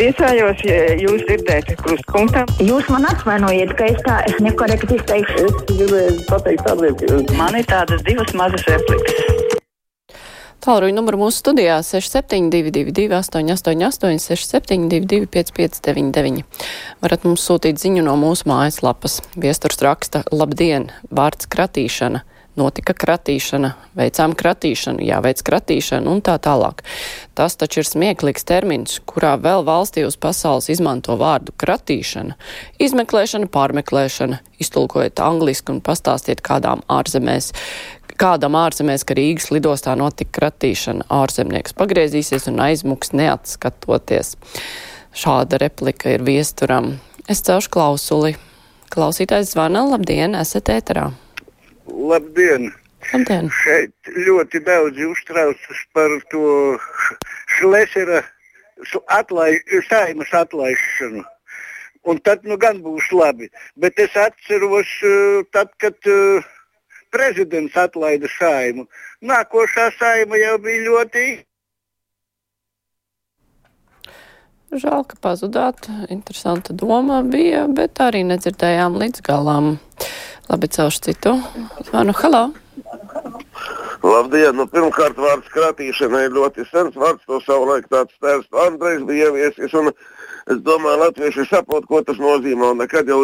Priecājos, ja jūs dzirdēt krustpunktā. Jūs man atvainojiet, ka es tā es nekorekti izteikšu. Es gribēju pateikt ka Man ir tādas divas mazas replikas. Tālruņa numuru mūsu studijā 6722, 888, 672, 559, varat mums sūtīt ziņu no mūsu mājaslapas. Viesturs raksta, labdien, vārds kratīšana. Notika kratīšana, veicām kratīšanu, jāveic kratīšana un tā tālāk. Tas taču ir smieklīgs termins, kurā vēl valstī uz pasaules izmanto vārdu kratīšana. Izmeklēšana, pārmeklēšana, iztulkojiet angliski un pastāstiet kādām ārzemēs, kādam ārzemēs, ka Rīgas lidostā notika kratīšana. Ārzemnieks pagriezīsies un aizmuks neatskatoties. Šāda replika ir viesturam. Es celšu klausuli. Klausītājs zvana, labdien, esat ēterā. Labdien! Labdien! Šeit ļoti daudzi uztraucas par to šlesera atlai, saimas atlaišanu. Un tad nu gan būs labi. Bet es atceros, eh, tad, kad uh, prezidents atlaida saimu. Nākošā saima jau bija ļoti. Žēl, ka pazudāt. Interesanta doma bija, bet arī nedzirdējām līdz galam. Labi, celšu citu. Zvanu, halo! Labdien! Nu, pirmkārt, vārds kratīšana ir ļoti sens vārds. To savulaik tāds tēvs Andrejs bija ieviesis. Es domāju, latvieši saprot, ko tas nozīmē. Un nekad jau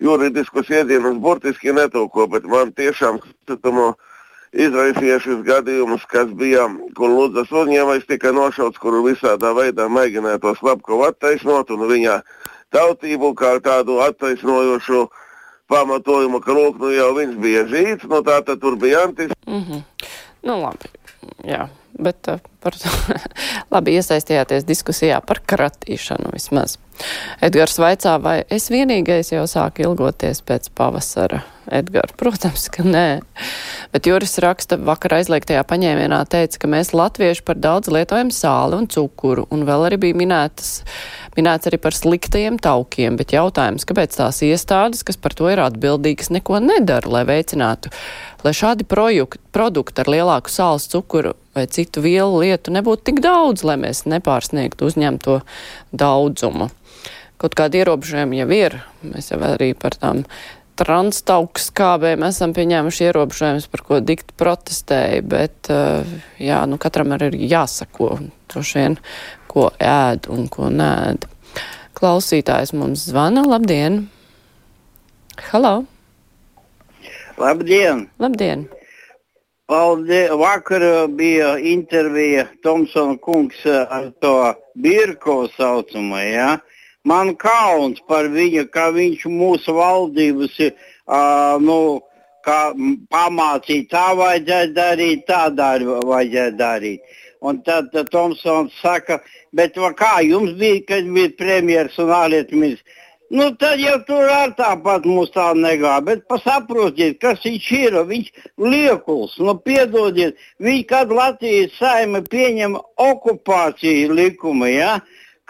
juridiskus iedienas burtiski netūko, bet man tiešām skatamo izraisīja šis gadījums, kas bija, kur Lūdzas uzņēmējs tika nošauts, kuru visādā veidā mēģināja to Slavkovu attaisnot un viņa tautību kā tādu attaisnojošu pamatojumu, ka lūk, nu jau viņš bija žīts, nu tā tad tur bija antis. Mm -hmm. Nu labi, jā, bet uh, par to labi iesaistījāties diskusijā par kratīšanu vismaz. Edgars vaicā, vai es vienīgais jau sāku ilgoties pēc pavasara? Edgars, protams, ka nē. Bet Juris raksta, vakar aizliegtajā paņēmienā teica, ka mēs latvieši par daudz lietojam sāli un cukuru, un vēl arī bija minētas, minēts arī par sliktajiem taukiem, bet jautājums, kāpēc tās iestādes, kas par to ir atbildīgas, neko nedara, lai veicinātu, lai šādi projekti, produkti ar lielāku sāls cukuru vai citu vielu lietu nebūtu tik daudz, lai mēs nepārsniegtu uzņemto daudzumu kaut kādi ierobežojumi jau ir. Mēs jau arī par tām transtauks kābēm esam pieņēmuši ierobežojumus, par ko dikti protestēja, bet jā, nu katram arī ir jāsako droši vien, ko ēd un ko nēd. Klausītājs mums zvana. Labdien! Halo! Labdien! Labdien! Paldies! Vakar bija intervija Tomsona kungs ar to Birko saucumu, jā. Ja? Man kauns par viņu, ka viņš mūsu valdības uh, nu, pamācīja, tā vajadzēja darīt, tā dar, vajadzēja darīt. Un tad, tad Tomsons saka, bet kā jums bija, kad bija premjeras un ārlietu ministrs? Nu, tad jau tur ar tāpat mums tā negāja. Bet pasaprotiet, kas viņš ir. Viņš ir liekuls. Nu, piedodiet, viņš, kad Latvijas saima pieņem okupāciju likumu, ja,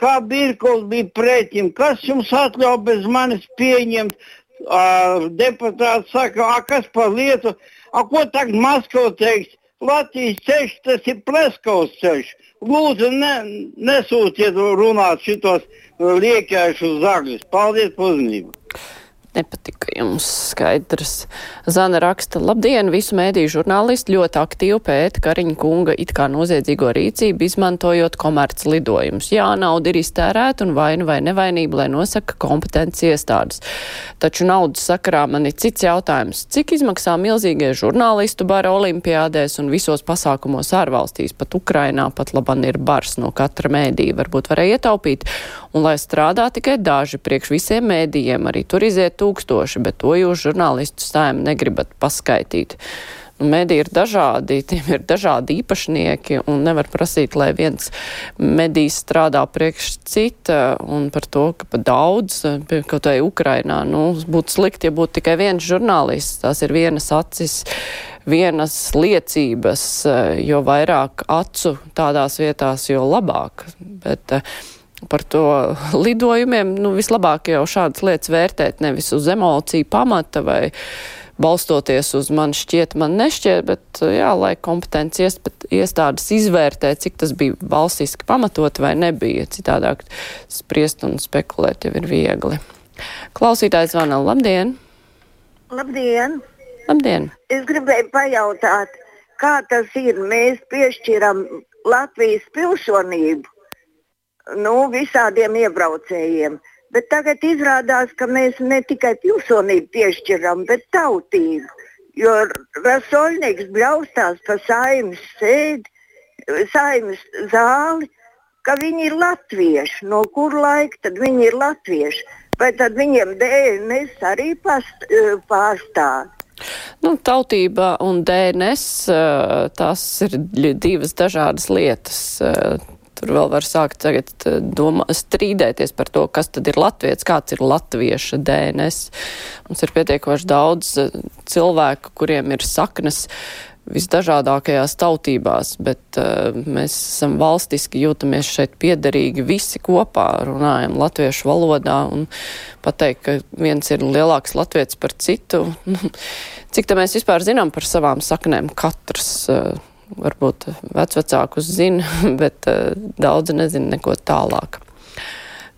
kā Birkovs bija pretim, kas jums atļauj bez manis pieņemt. Uh, deputāts saka, a, kas par lietu, a, ko tagad Maskava teiks? Latvijas ceļš tas ir Pleskavas ceļš. Lūdzu, ne, nesūtiet runāt šitos liekājušus zagļus. Paldies par uzmanību! Nepatika jums skaidrs. Zana raksta, labdien, visu mēdīju žurnālisti ļoti aktīvi pēta Kariņa kunga it kā noziedzīgo rīcību, izmantojot komerc lidojumus. Jā, nauda ir iztērēta un vaina vai nevainība, lai nosaka kompetences iestādes. Taču naudas sakarā man ir cits jautājums. Cik izmaksā milzīgie žurnālistu bara olimpiādēs un visos pasākumos ārvalstīs, pat Ukrainā, pat laban ir bars no katra mēdīja, varbūt varēja ietaupīt, un lai strādā tikai daži priekš visiem mēdījiem, arī tur iziet tūkstoši, bet to jūs žurnālistu sēm negribat paskaitīt. Nu, mediji ir dažādi, tiem ir dažādi īpašnieki, un nevar prasīt, lai viens medijs strādā priekš cita, un par to, ka pa daudz, kaut vai Ukrainā, nu, būtu slikti, ja būtu tikai viens žurnālists, tās ir vienas acis, vienas liecības, jo vairāk acu tādās vietās, jo labāk. Bet, par to lidojumiem, nu, vislabāk jau šādas lietas vērtēt nevis uz emociju pamata vai balstoties uz man šķiet, man nešķiet, bet jā, lai kompetences iestādes izvērtē, cik tas bija valstiski pamatot vai nebija. Citādāk spriest un spekulēt jau ir viegli. Klausītājs zvana, labdien! Labdien! Labdien! Es gribēju pajautāt, kā tas ir? Mēs piešķiram Latvijas pilsonību nu, visādiem iebraucējiem. Bet tagad izrādās, ka mēs ne tikai pilsonību piešķiram, bet tautību. Jo Rasoļnieks bļaustās pa saimnes sēdi, saimnes zāli, ka viņi ir latvieši. No kur laika tad viņi ir latvieši? Vai tad viņiem DNS arī past, pārstāv? Nu, tautība un DNS tās ir divas dažādas lietas. Tur vēl var sākt tagad eh, domā, strīdēties par to, kas tad ir latviets, kāds ir latvieša DNS. Mums ir pietiekoši daudz eh, cilvēku, kuriem ir saknes visdažādākajās tautībās, bet uh, mēs esam valstiski jūtamies šeit piederīgi visi kopā, runājam latviešu valodā un pateikt, ka viens ir lielāks latviets par citu. Cik tā mēs vispār zinām par savām saknēm katrs? Uh, varbūt vecvecākus zina, bet uh, daudzi nezina neko tālāk.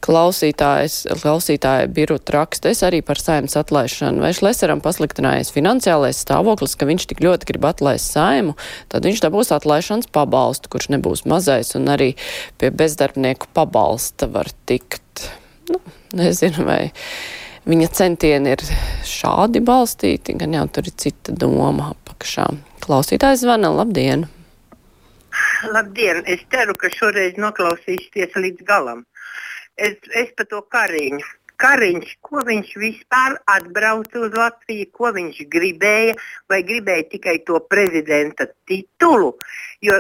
Klausītājs, klausītāja Birut raksta, es arī par saimnes atlaišanu. Vai Šleseram pasliktinājies finansiālais stāvoklis, ka viņš tik ļoti grib atlaist saimu, tad viņš dabūs atlaišanas pabalstu, kurš nebūs mazais, un arī pie bezdarbnieku pabalsta var tikt. Nu, nezinu, vai viņa centieni ir šādi balstīti, gan jau tur ir cita doma apakšā. Klausītājs zvana, labdien! Labdien! Es ceru, ka šoreiz noklausīsieties līdz galam. Es, es par to kariņu Kariņš, ko viņš vispār atbrauca uz Latviju, ko viņš gribēja, vai gribēja tikai to prezidenta titulu. Jo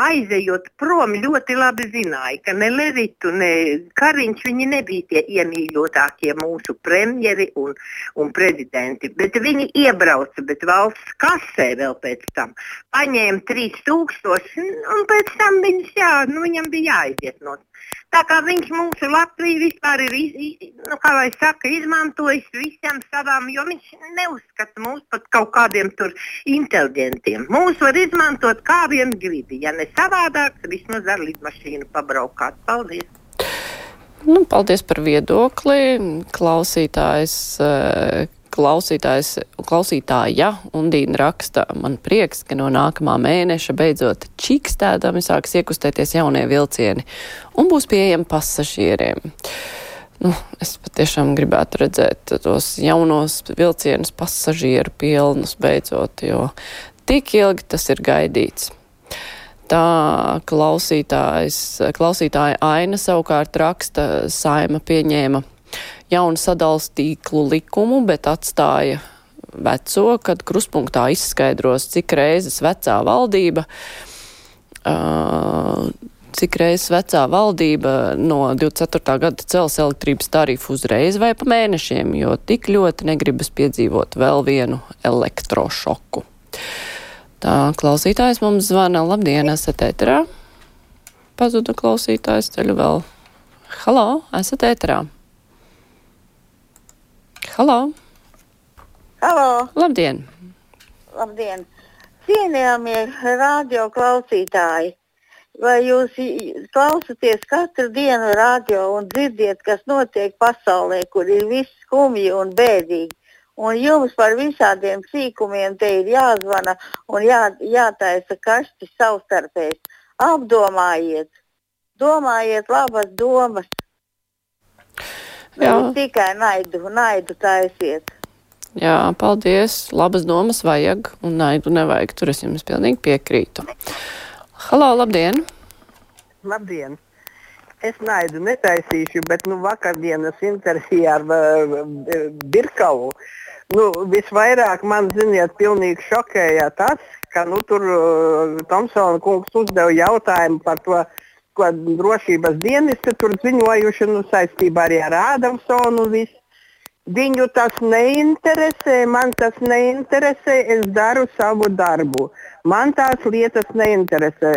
aizejot prom, ļoti labi zināja, ka ne Levitu, ne Kariņš nebija tie iemīļotākie mūsu premjeri un, un prezidenti. Bet viņi iebrauca, bet valsts kasē vēl pēc tam paņēma 3000, un pēc tam viņus, jā, nu, viņam bija jāiziet no Tā kā viņš mūsu Latviju vispār ir, nu, saka, izmantojis visam savām, jo viņš neuzskata mūs par kaut kādiem tur inteliģentiem. Mūs var izmantot kā vien gribi. Ja ne savādāk, vismaz ar lidmašīnu pabraukāt. Paldies! Nu, paldies par viedokli. Klausītājs eh, klausītājs, klausītāja Undīna raksta, man prieks, ka no nākamā mēneša beidzot čikstēdami sāks iekustēties jaunie vilcieni un būs pieejami pasažieriem. Nu, es patiešām gribētu redzēt tos jaunos vilcienus pasažieru pilnus beidzot, jo tik ilgi tas ir gaidīts. Tā klausītājs, klausītāja Aina savukārt raksta, saima pieņēma jaunu sadals tīklu likumu, bet atstāja veco, kad kruspunktā izskaidros, cik reizes vecā valdība, uh, cik reizes vecā valdība no 24. gada cels elektrības tarifu uzreiz vai pa mēnešiem, jo tik ļoti negribas piedzīvot vēl vienu elektrošoku. Tā klausītājs mums zvana. Labdien, esat ēterā? Pazuda klausītājs ceļu vēl. Halo, esat ēterā? Halo! Halo! Labdien! Labdien! Cienījamie radio klausītāji! Vai jūs klausāties katru dienu radio un dzirdiet, kas notiek pasaulē, kur ir viss skumji un bēdīgi? Un jums par visādiem sīkumiem te ir jāzvana un jā, jātaisa kašķi savstarpēji. Apdomājiet, domājiet labas domas, Jā. Tikai naidu, naidu taisiet. Jā, paldies. Labas domas vajag, un naidu nevajag. Tur es jums pilnīgi piekrītu. Halo, labdien! Labdien! Es naidu netaisīšu, bet nu, vakardienas intervijā ar uh, Birkavu nu, visvairāk man, ziniet, pilnīgi šokēja tas, ka nu, tur uh, Tomsona kungs uzdeva jautājumu par to, uh, ko drošības dienesti tur ziņojuši nu, saistībā arī ar Ādamsonu. Visu. Viņu tas neinteresē, man tas neinteresē, es daru savu darbu. Man tās lietas neinteresē.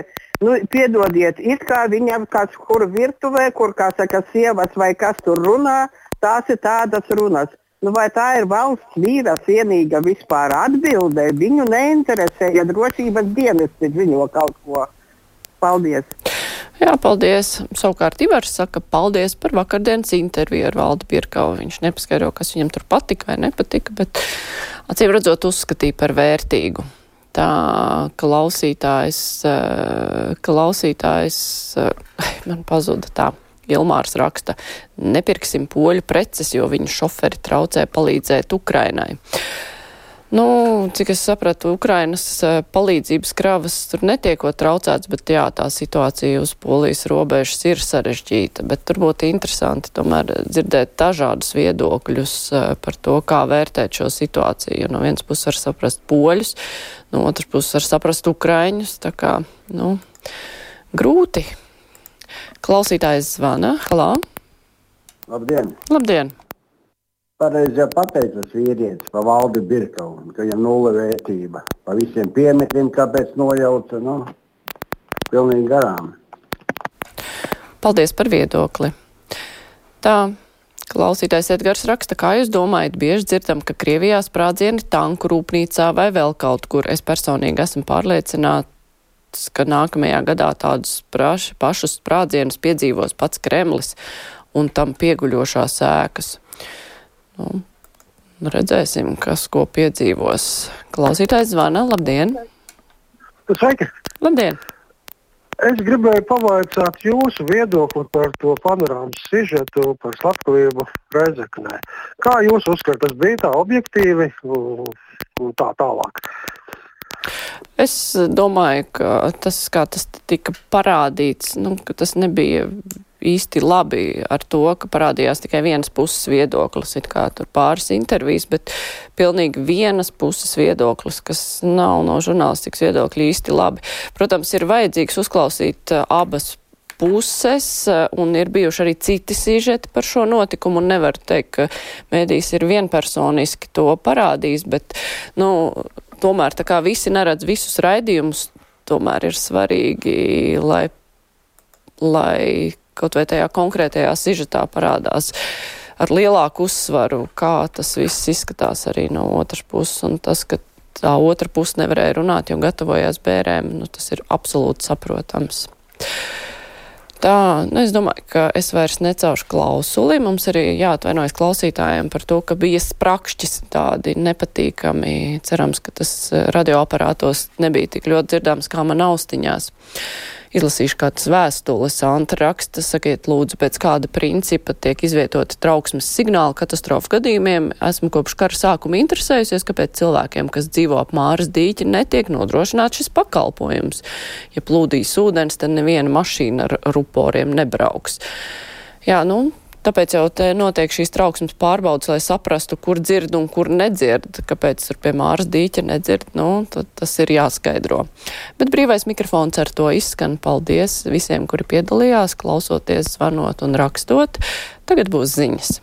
Nu, piedodiet, it kā viņam kāds kur virtuvē, kur, kā saka, sievas vai kas tur runā, tās ir tādas runas. Nu, vai tā ir valsts vīra cienīga vispār atbildē? Viņu neinteresē, ja drošības dienesti ziņo kaut ko. Paldies! Jā, paldies. Savukārt Ivars saka, paldies par vakardienas interviju ar Valdu Pirkavu. Viņš nepaskaidro, kas viņam tur patika vai nepatika, bet acīm redzot uzskatīja par vērtīgu. Tā klausītājs, eh, klausītājs, eh, man pazuda tā. Ilmārs raksta, nepirksim poļu preces, jo viņu šoferi traucē palīdzēt Ukrainai. Nu, cik es sapratu, Ukrainas eh, palīdzības kravas tur netiekot traucēts, bet jā, tā situācija uz polijas robežas ir sarežģīta. Bet tur būtu interesanti tomēr dzirdēt dažādus viedokļus eh, par to, kā vērtēt šo situāciju. Jo no vienas puses var saprast poļus, no otras puses var saprast ukraiņus. Tā kā, nu, grūti. Klausītājs zvana. Halā! Labdien! Labdien! Pareizi jau pateicis vīrietis par valdi Birkaunu, ka viņam nulle vērtība. Pa visiem piemetiem, kāpēc nojauca, nu, pilnīgi garām. Paldies par viedokli. Tā, klausītājs Edgars raksta, kā jūs domājat, bieži dzirdam, ka Krievijā sprādzieni tanku rūpnīcā vai vēl kaut kur. Es personīgi esmu pārliecināts, ka nākamajā gadā tādus praši, pašus sprādzienus piedzīvos pats Kremlis un tam pieguļošās ēkas. Nu, redzēsim, kas ko piedzīvos. Klausītājs zvana. Labdien! Sveiki! Labdien! Es gribēju pavaicāt jūsu viedokli par to panorāmas sižetu par slepkavību Reizeknē. Kā jūs uzskatāt, tas bija tā objektīvi un tā tālāk? Es domāju, ka tas, kā tas tika parādīts, nu, tas nebija īsti labi ar to, ka parādījās tikai vienas puses viedoklis, it kā tur pāris intervijas, bet pilnīgi vienas puses viedoklis, kas nav no žurnālistikas viedokļa īsti labi. Protams, ir vajadzīgs uzklausīt uh, abas puses, uh, un ir bijuši arī citi sižeti par šo notikumu, un nevar teikt, ka mēdīs ir vienpersoniski to parādījis, bet, nu, tomēr tā kā visi neredz visus raidījumus, tomēr ir svarīgi, lai, lai kaut vai tajā konkrētajā sižetā parādās ar lielāku uzsvaru, kā tas viss izskatās arī no otras puses. Un tas, ka tā otra puse nevarēja runāt, jo gatavojās bērēm, nu, tas ir absolūti saprotams. Tā, nu, es domāju, ka es vairs necaušu klausuli. Mums arī jāatvainojas klausītājiem par to, ka bija sprakšķis tādi nepatīkami. Cerams, ka tas radioaparātos nebija tik ļoti dzirdams kā man austiņās. Izlasīšu kādas vēstules. Antra raksta, sakiet lūdzu, pēc kāda principa tiek izvietoti trauksmes signāli katastrofu gadījumiem. Esmu kopš kara sākuma interesējusies, kāpēc cilvēkiem, kas dzīvo ap Māras dīķi, netiek nodrošināts šis pakalpojums. Ja plūdīs ūdens, tad neviena mašīna ar ruporiem nebrauks. Jā, nu, Tāpēc jau te notiek šīs trauksmes pārbaudas, lai saprastu, kur dzird un kur nedzird. Kāpēc tur pie māras dīķa nedzird, nu, tad tas ir jāskaidro. Bet brīvais mikrofons ar to izskan. Paldies visiem, kuri piedalījās, klausoties, zvanot un rakstot. Tagad būs ziņas.